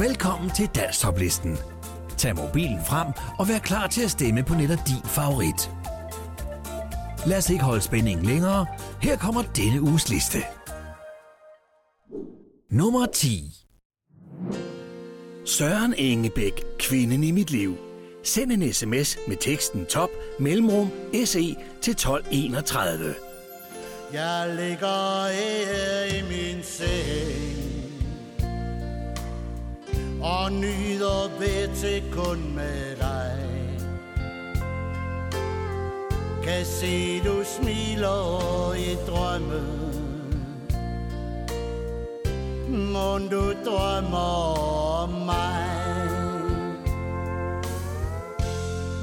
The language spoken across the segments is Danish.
Velkommen til Danstoplisten. Tag mobilen frem og vær klar til at stemme på netop din favorit. Lad os ikke holde spændingen længere. Her kommer denne uges liste. Nummer 10. Søren Engebæk, kvinden i mit liv. Send en sms med teksten top mellemrum SE til 1231. Jeg ligger her i min seng og nyder ved til kun med dig. Kan se du smiler i drømme Må du drømmer om mig?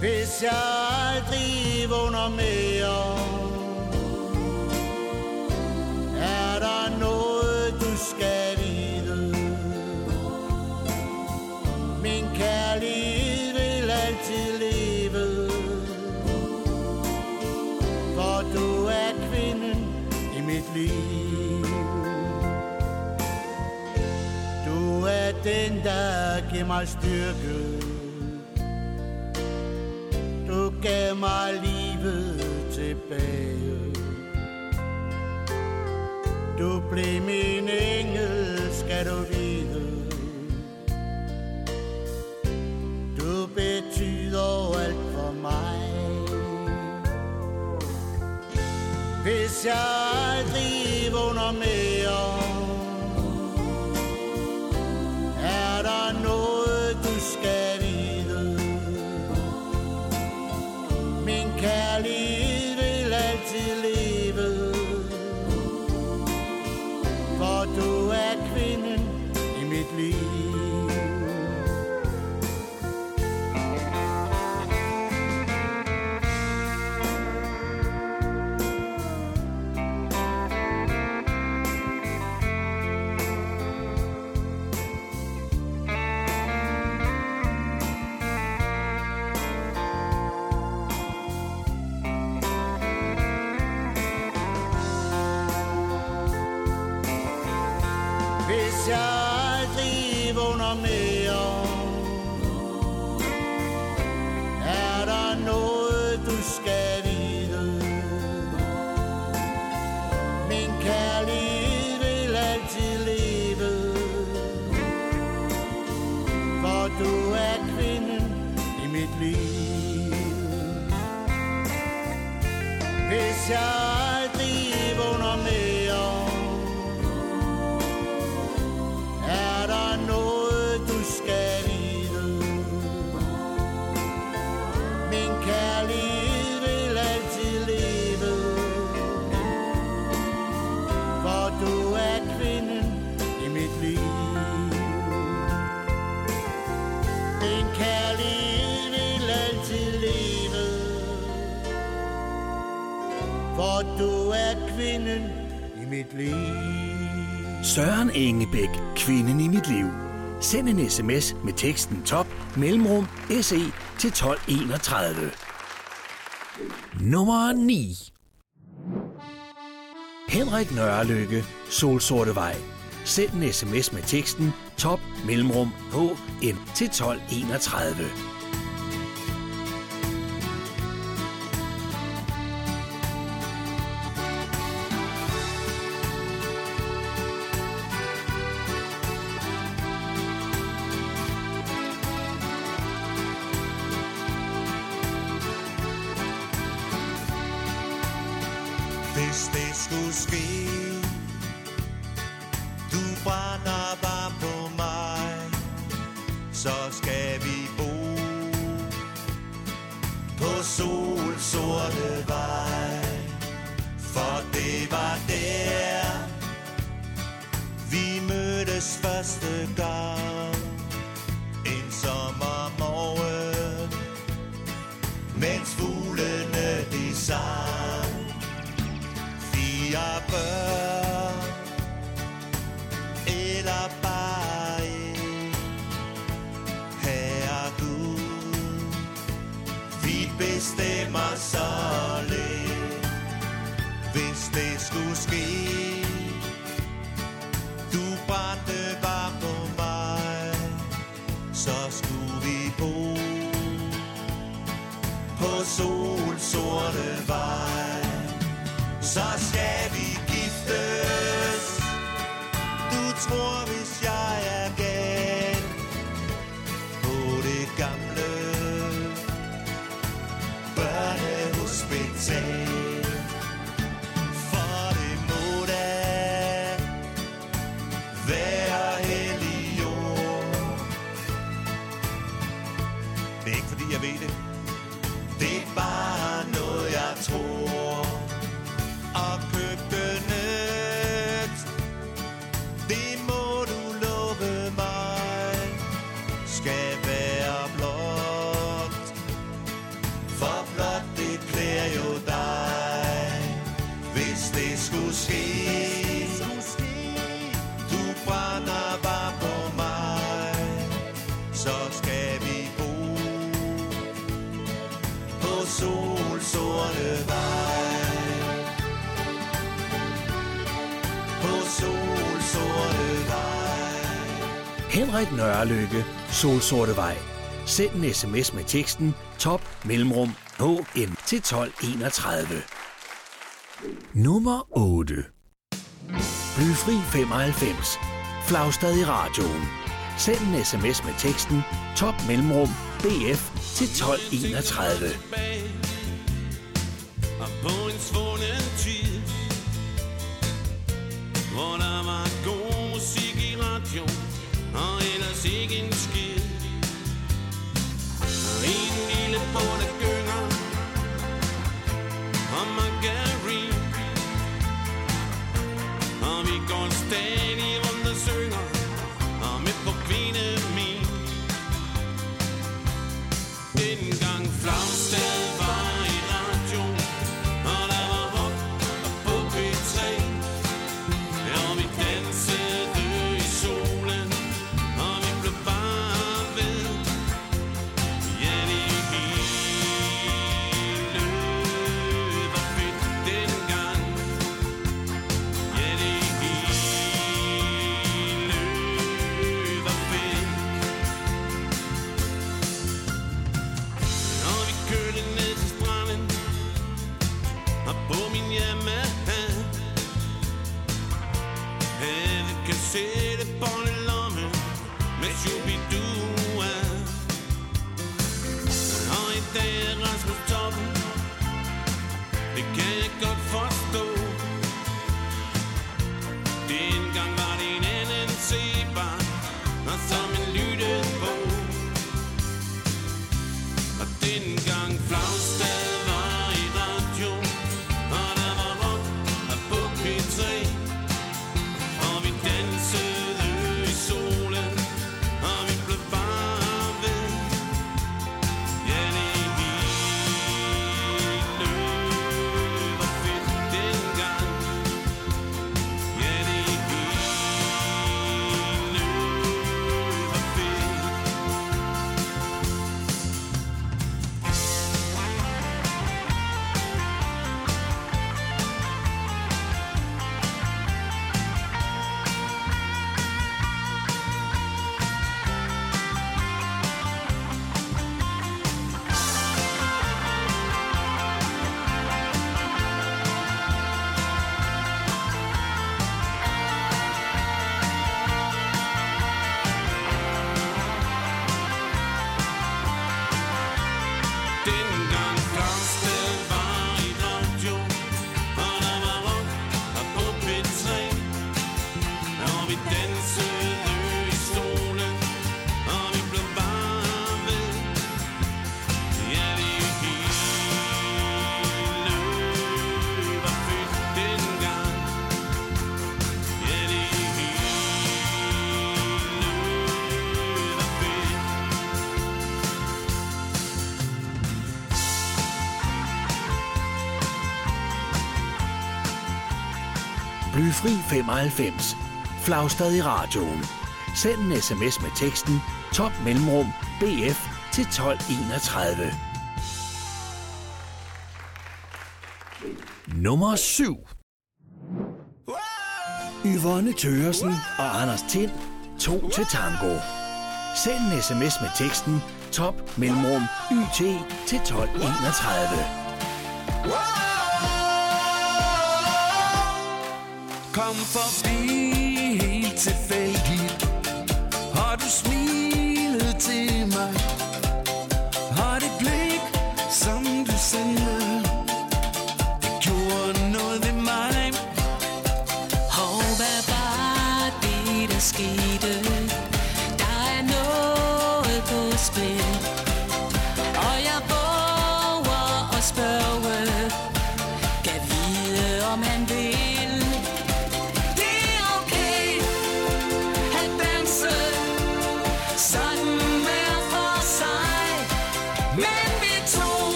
Hvis jeg aldrig vågner mere Er der noget du skal kærlighed vil altid leve. For du er kvinden i mit liv. Du er den der giver mig styrke. Du gav mig livet tilbage. Du blev min engel, skal du vide. Betyder alt for mig. Hvis jeg aldrig vågner mere For du er kvinden i mit liv Søren Engebæk, kvinden i mit liv. Send en sms med teksten top mellemrum SE til 1231. Nummer 9. Henrik Nørrelykke, Solsorte Vej. Send en sms med teksten top mellemrum HN til 1231. på solsorte vej. Så skal vi giftes. Du tror Henrik Nørrelykke, Solsortevej. Send en sms med teksten top mellemrum HN til 1231. Nummer 8. Blyfri 95. Flagstad i radioen. Send en sms med teksten top mellemrum BF til 1231. Fri 95. Flagstad i radioen. Send en sms med teksten top mellemrum bf til 1231. Nummer 7. Yvonne Tøresen og Anders Tind. To til tango. Send en sms med teksten top mellemrum yt til 1231. Come for me.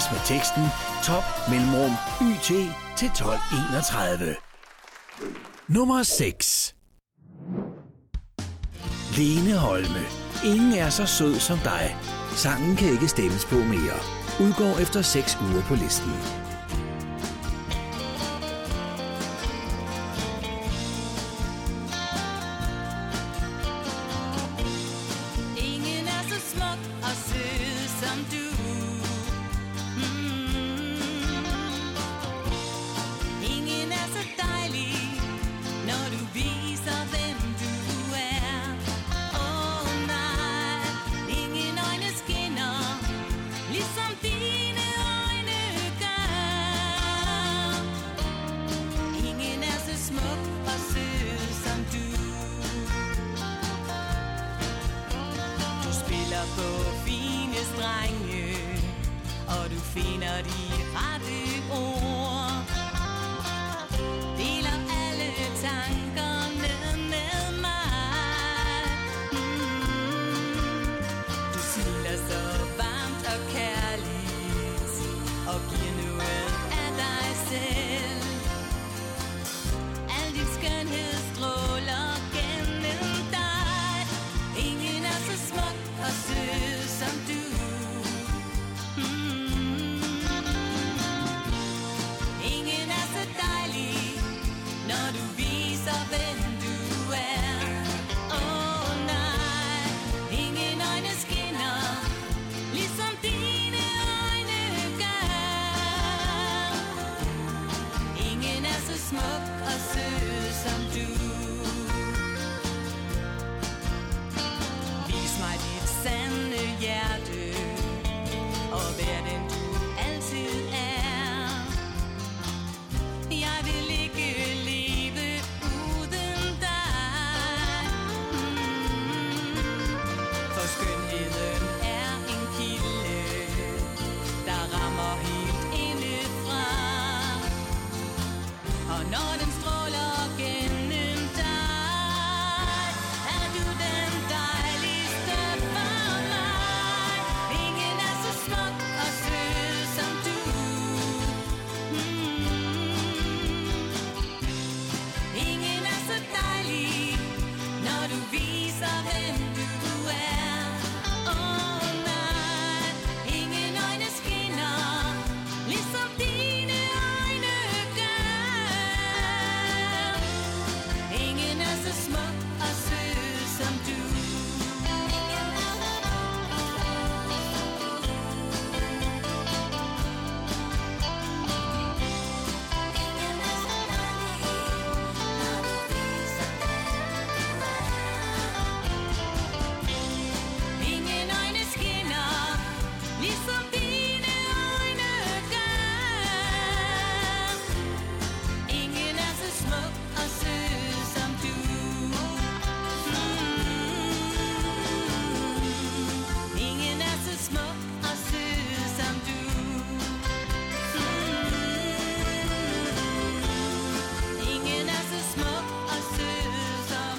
sms med teksten top mellemrum YT til 1231. Nummer 6. Lene Holme. Ingen er så sød som dig. Sangen kan ikke stemmes på mere. Udgår efter 6 uger på listen.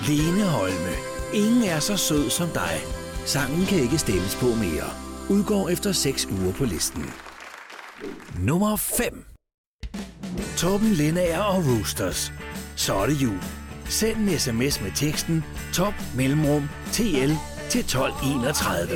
Lene Holme. Ingen er så sød som dig. Sangen kan ikke stemmes på mere. Udgår efter 6 uger på listen. Nummer 5. Torben Lindager og Roosters. Så er det jul. Send en sms med teksten top mellemrum tl til 1231.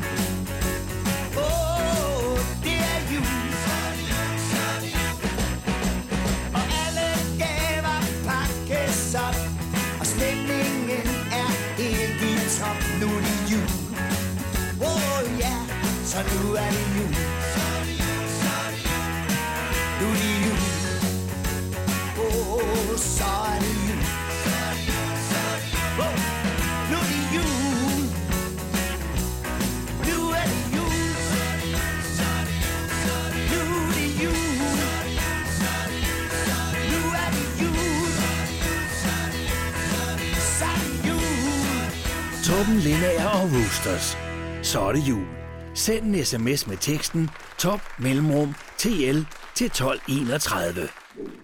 Villager og Roosters. Så er det jul. Send en sms med teksten top mellemrum TL til 1231.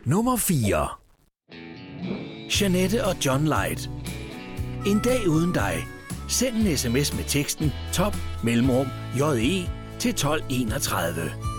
Nummer 4. Janette og John Light. En dag uden dig. Send en sms med teksten top mellemrum JE til 1231.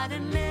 suddenly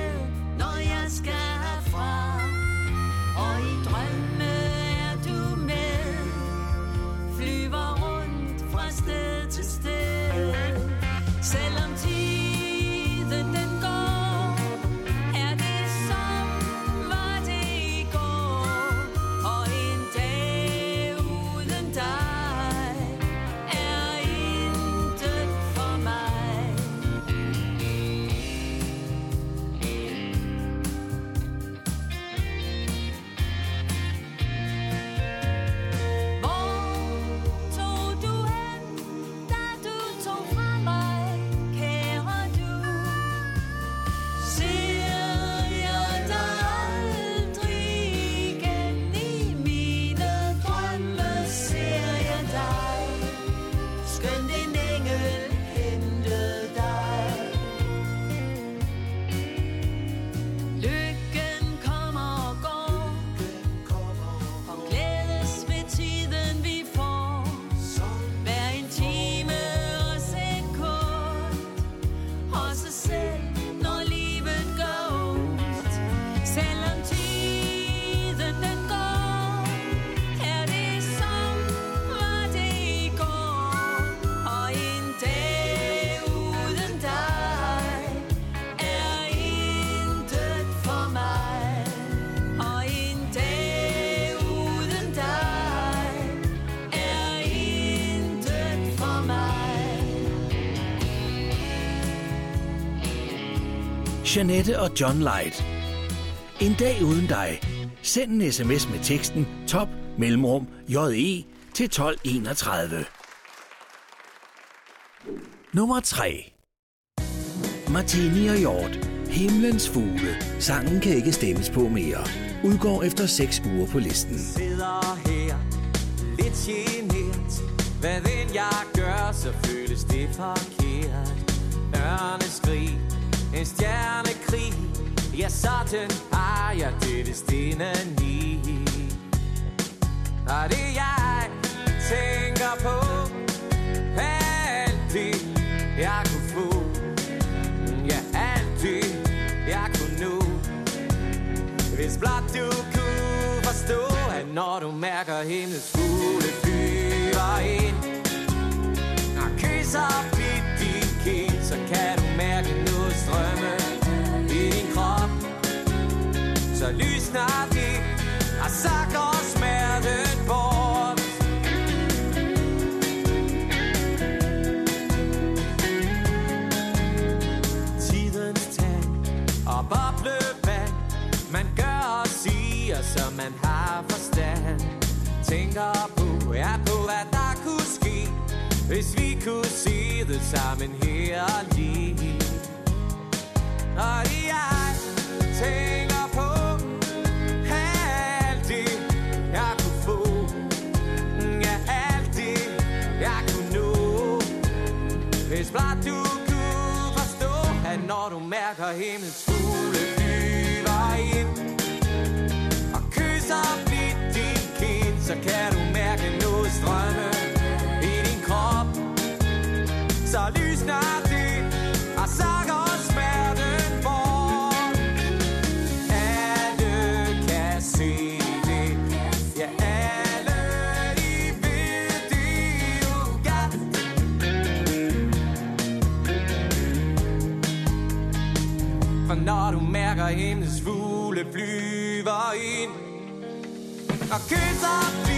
Janette og John Light. En dag uden dig. Send en sms med teksten top mellemrum JE til 1231. Nummer 3. Martini og Hjort. Himlens fugle. Sangen kan ikke stemmes på mere. Udgår efter 6 uger på listen. sidder her Lidt genert Hvad vil jeg gør, så føles det forkert Ørneskrig en stjernekrig. Ja, sådan har jeg det stenen i Og det jeg tænker på Alt det jeg kunne få. Ja, alt det jeg kunne nå. Hvis blot du kunne forstå, at når du mærker himlens fugle flyver ind Og kysser dit kind, så kan snart i og så går smerten bort. Tidens tag og boblevand Man gør og siger, som man har forstand. Tænker på, ja på hvad der kunne ske Hvis vi kunne se det sammen her og lige. Og jeg tænker hvis blot du kunne forstå, at når du mærker himlens fugle flyver ind Og kysser blidt din kind, så kan du mærke noget strømme i din krop. Så lysner du fugle flyver ind Og kysser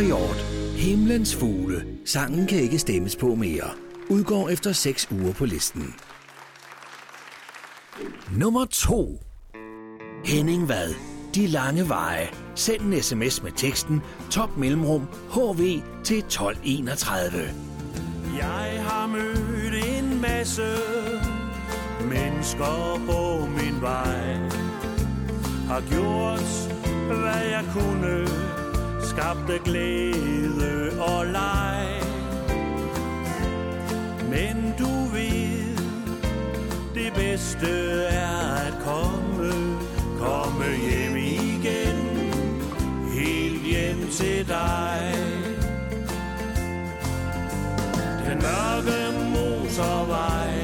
Peter Hjort. Himlens fugle. Sangen kan ikke stemmes på mere. Udgår efter 6 uger på listen. Nummer 2. Henning Vad. De lange veje. Send en sms med teksten top mellemrum HV til 1231. Jeg har mødt en masse mennesker på min vej. Har gjort, hvad jeg kunne, skabte glæde og leg. Men du ved, det bedste er at komme, komme hjem igen, helt hjem til dig. Den mørke motorvej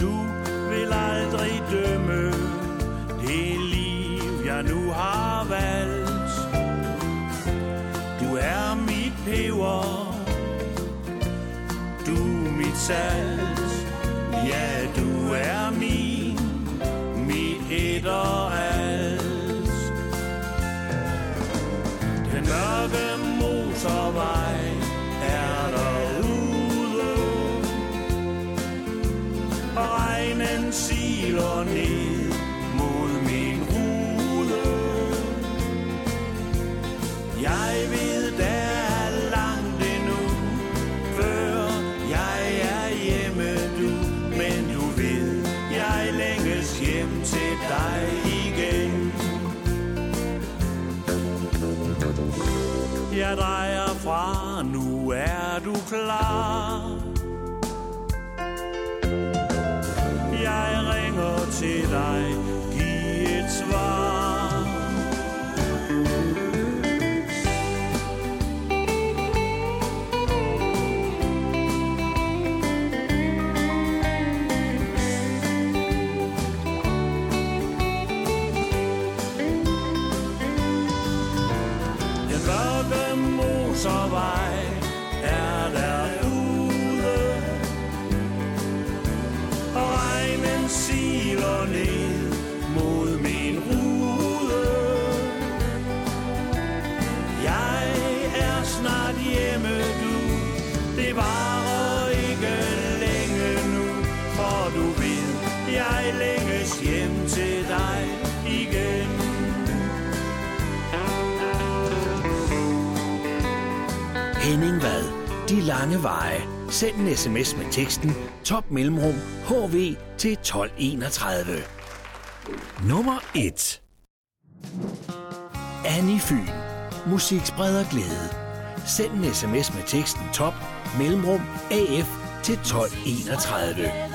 du vil aldrig dømme. Det liv, jeg nu har valgt. Du er mit peber, du er mit salt. Ja, du er min, mit et og alt. Den mørke motorvej sms med teksten top mellemrum hv til 1231. Nummer 1 Annie Fyn. Musik spreder glæde. Send en sms med teksten top mellemrum af til 1231.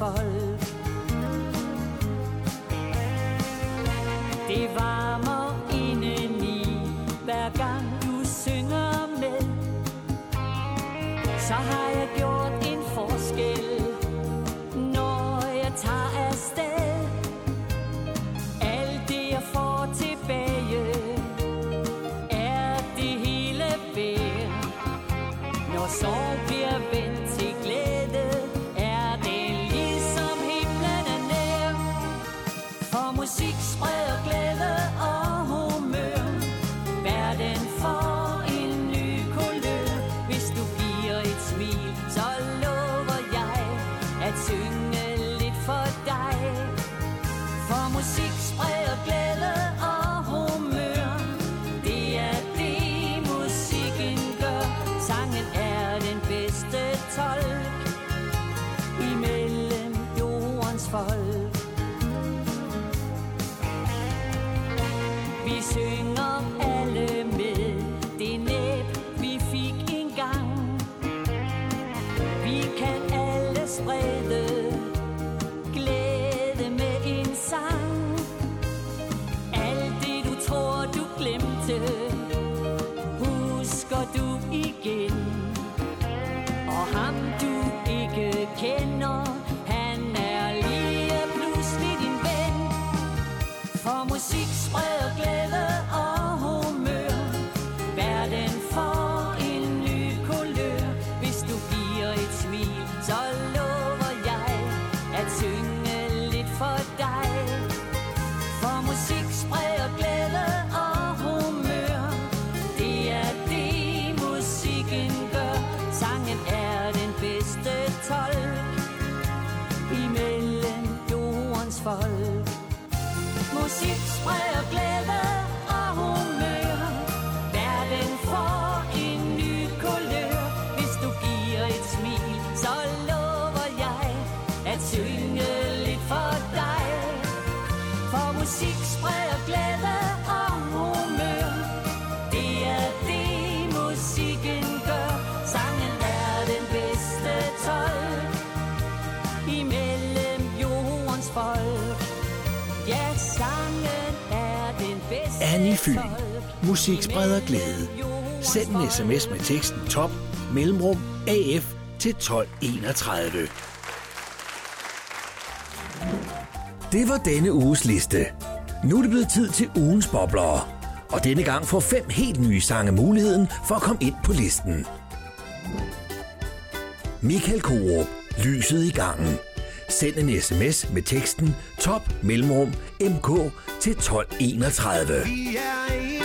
folk. Det varmer Kompagni Fyn. Musik spreder glæde. Send en sms med teksten top mellemrum AF til 1231. Det var denne uges liste. Nu er det blevet tid til ugens boblere. Og denne gang får fem helt nye sange muligheden for at komme ind på listen. Michael Korup, Lyset i gangen. Send en sms med teksten top mellemrum mk til 1231. Vi er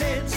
være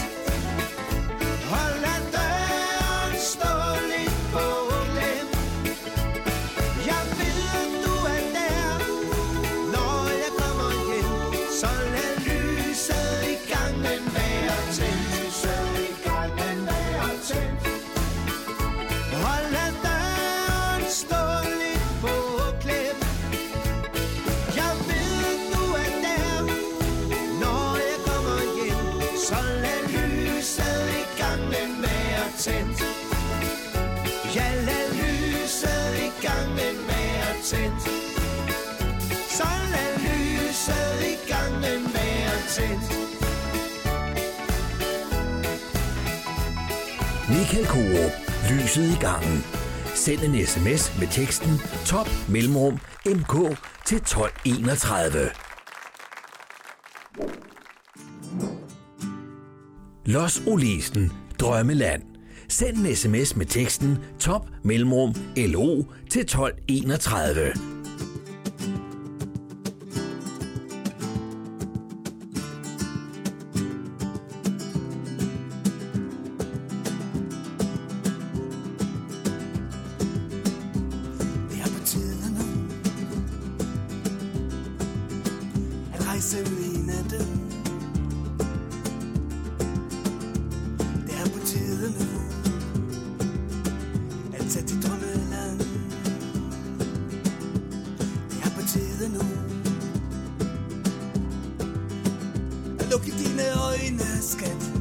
tændt Så lad lyset i gangen være tændt Michael Korup. Lyset i gangen. Send en sms med teksten top mellemrum mk til 1231. Los Olesen. Drømmeland. Send en sms med teksten top mellemrum lo til 1231. luk dine øjne, skat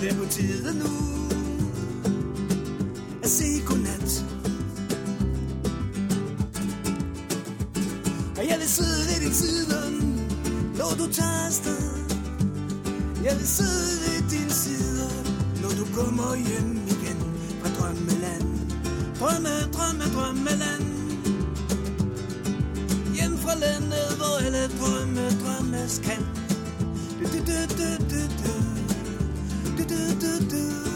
Det er på tide nu at sige godnat. Og jeg vil sidde ved din side, når du tager afsted. Jeg vil sidde ved din side, når du kommer hjem igen fra drømmeland. Drømme, drømme, drømmeland. Hjem fra landet, hvor alle drømme drømmes kan. Du, du, du, du, du. Du, du, du, du. Du,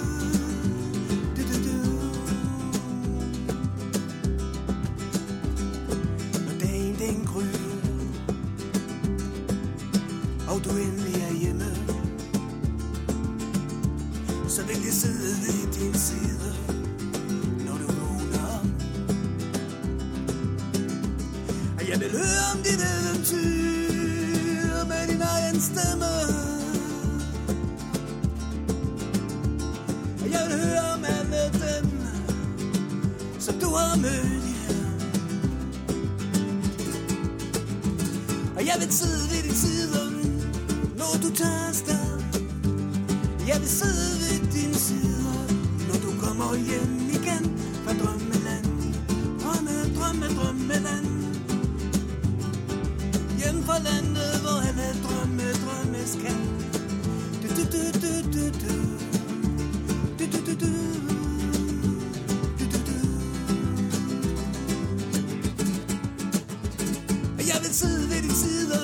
jeg vil sidde ved din side,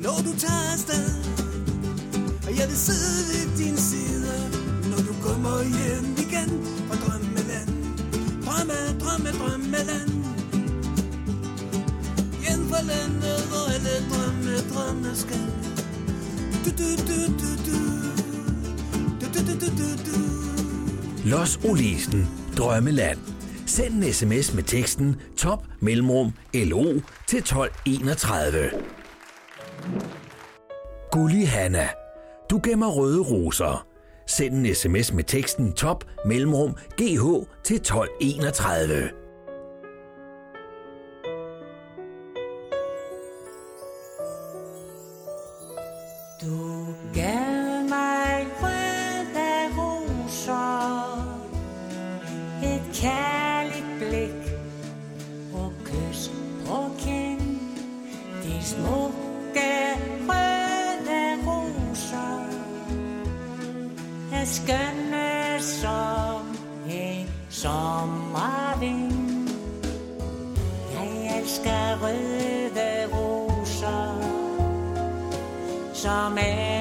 når du tager afsted. Og jeg vil sidde ved din side, når du kommer hjem igen fra drømmeland. Drømme, drømme, drømmeland. Hjem fra landet, hvor alle drømme, drømme skal. Du, du, du, du, du. Du, du, du, du, du, du. Los Olesen. Drømmeland. Send en sms med teksten top mellemrum lo til 1231. Gulli Hanna, du gemmer røde roser. Send en sms med teksten top mellemrum gh til 1231. som er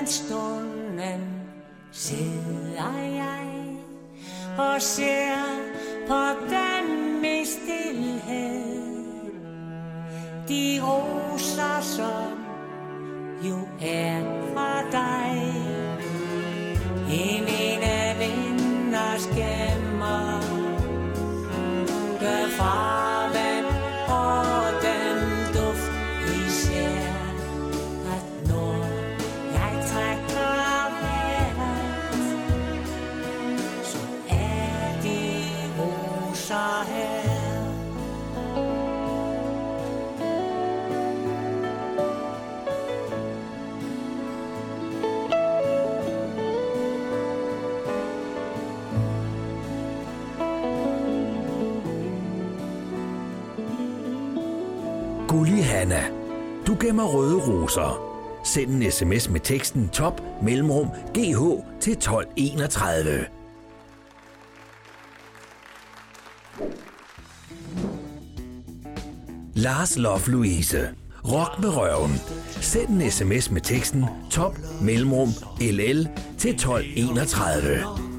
aftenstunden sidder jeg og ser på dem i stillhed. De roser, som jo er fra dig. 5 røde roser. Send en sms med teksten top mellemrum gh til 1231. Lars Love Louise. Rock med røven. Send en sms med teksten top mellemrum ll til 1231.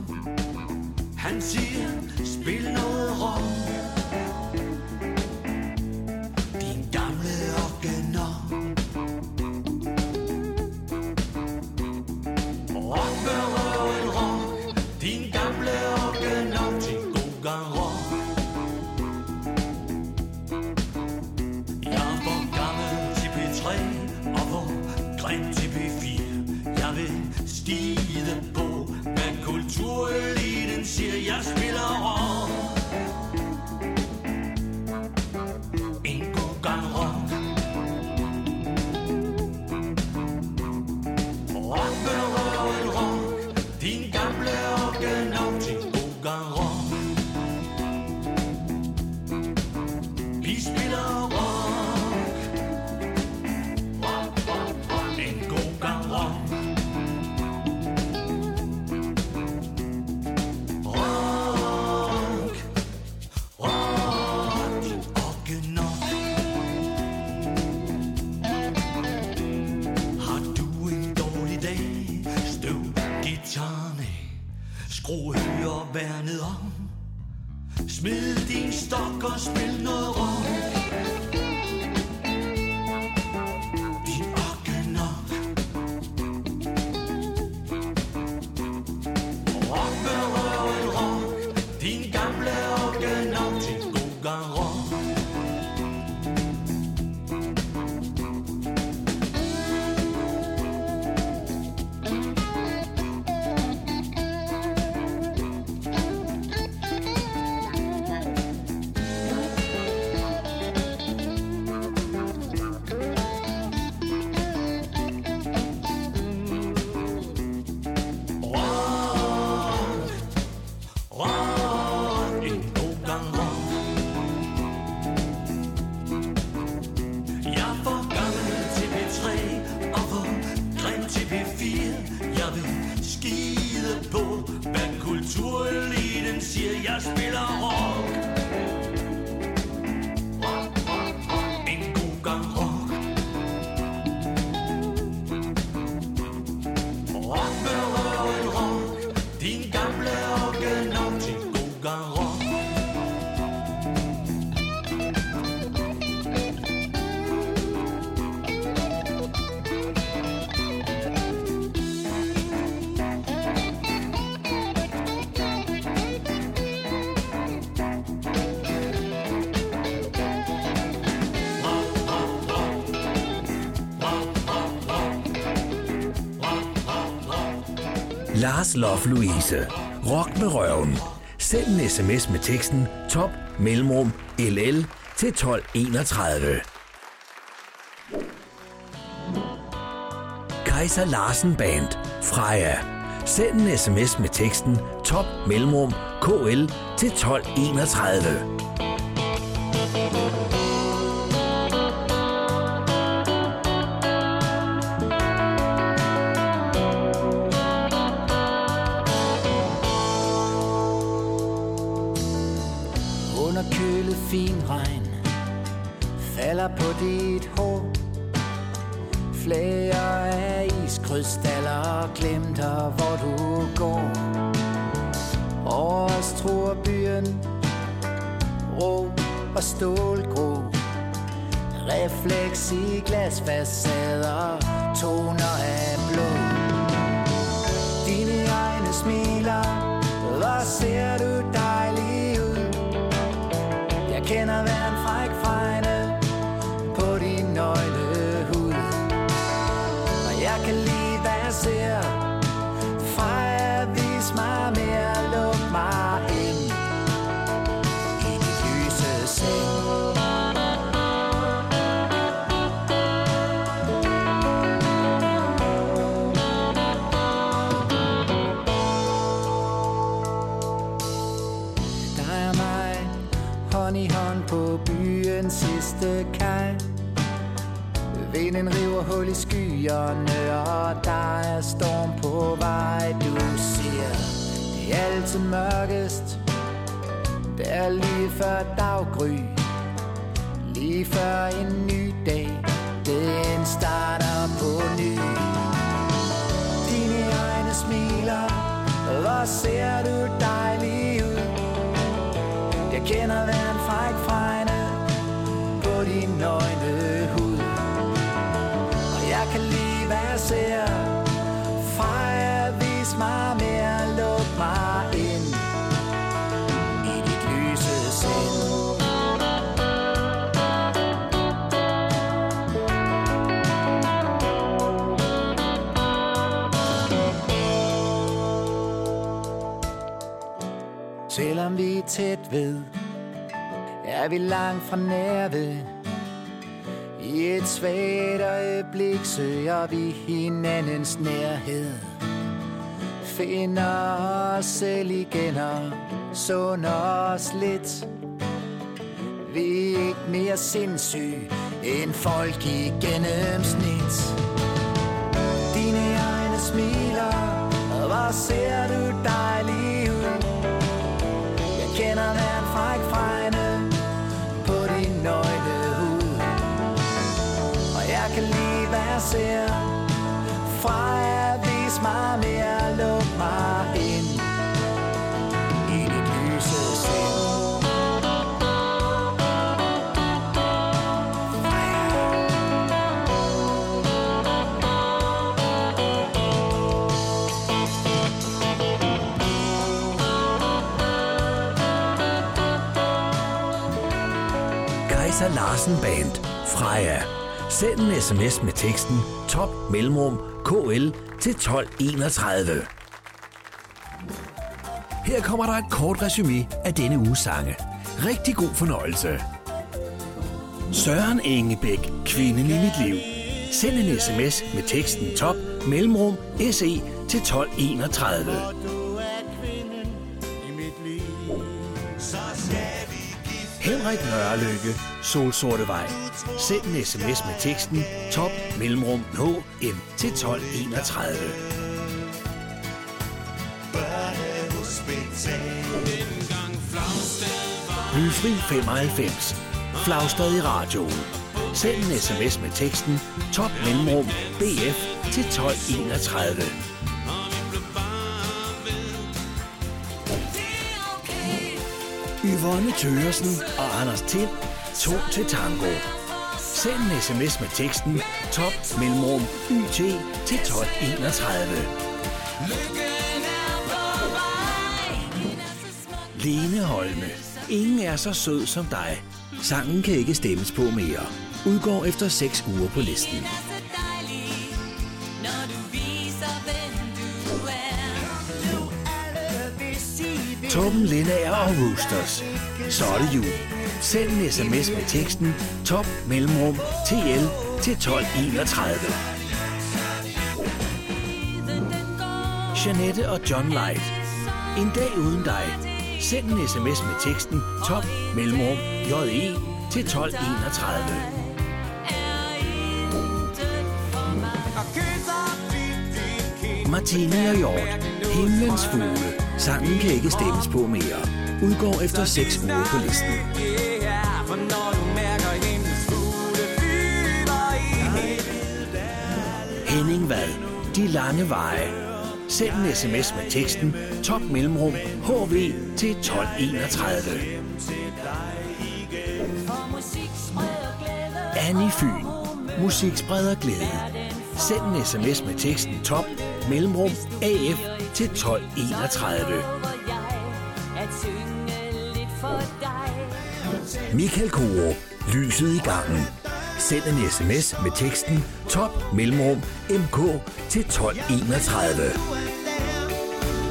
Lars Love Louise. Rock med røven. Send en sms med teksten top mellemrum LL til 1231. Kaiser Larsen Band. Freja. Send en sms med teksten top mellemrum KL til 1231. over byen Rå og stålgrå. Refleks i glasfacader. Toner af blå. Dine egne smil. Skyerne Og der er storm på vej. Du siger, det er altid mørkest. Det er lige før daggry. Lige før en ny dag. Den starter på ny. Dine egne smiler Hvor ser du dejlig ud? Jeg kender hver ser. Freja, vis mig mere, luk mig ind i dit lyse sind. Selvom vi er tæt ved, er vi langt fra nærved. I et svagt øjeblik søger vi hinandens nærhed. Finder os selv igen og sunder os lidt. Vi er ikke mere sindssyge end folk i gennemsnit. Dine egne smiler, og hvad ser du ser Freja, vis mig mere, luk mig ind I dit lyse sind Larsen Band. Freie. Send en sms med teksten top mellemrum KL til 1231. Her kommer der et kort resume af denne uges sange. Rigtig god fornøjelse. Søren Engebæk, kvinden i mit liv. Send en sms med teksten top mellemrum SE til 1231. Henrik Nørrelykke, Solsorte Vej. Send en sms med teksten top mellemrum HM til 1231. børnehospital. Blyfri 95. Flagstad i radioen. Send en sms med teksten top mellemrum BF til 1231. Yvonne Tøresen og Anders Tind. To til tango. Send en sms med teksten top mellemrum YT til 1231. Lene Holme. Ingen er så sød som dig. Sangen kan ikke stemmes på mere. Udgår efter 6 uger på listen. Torben Lindager og Roosters. Så er det jul. Send en sms med teksten top mellemrum TL til 1231. Janette og John Light. En dag uden dig. Send en sms med teksten top mellemrum JE til 1231. Martini og Hjort. Himlens fugle. Sangen kan ikke stemmes på mere. Udgår efter 6 uger på listen. Henning Vad. De lange veje. Send en sms med teksten top mellemrum HV til 1231. Annie Fyn. Musik spreder glæde. Send en sms med teksten top mellemrum AF til 1231. Michael Koro. Lyset i gangen. Send en sms med teksten top mellemrum MK til 1231.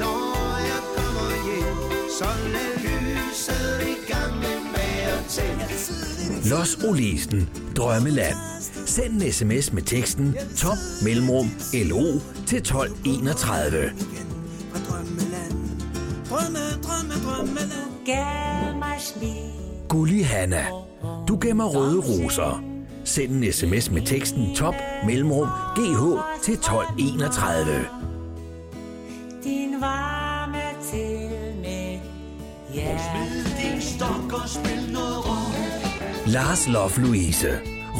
Når jeg kommer hjem, så lad lyset i gangen være tændt. Los Olesen. Drømmeland. Send en sms med teksten top mellemrum LO til 1231. Fra drømmeland. Drømme, drømme, drømmeland. Gulli Hanna. Du gemmer røde roser. Send en sms med teksten top mellemrum GH til 1231. Din varme til med hjertet. Din stok og spil noget rum. Lars Love Louise.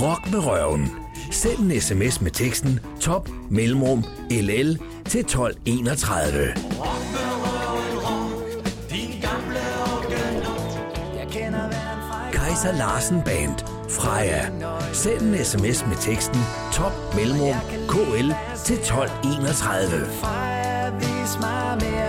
Rock med røven. Send en sms med teksten top mellemrum LL til 1231. Lisa Larsen Band. Freja. Send en sms med teksten top mellemrum KL til 1231. Freja, vis mig mere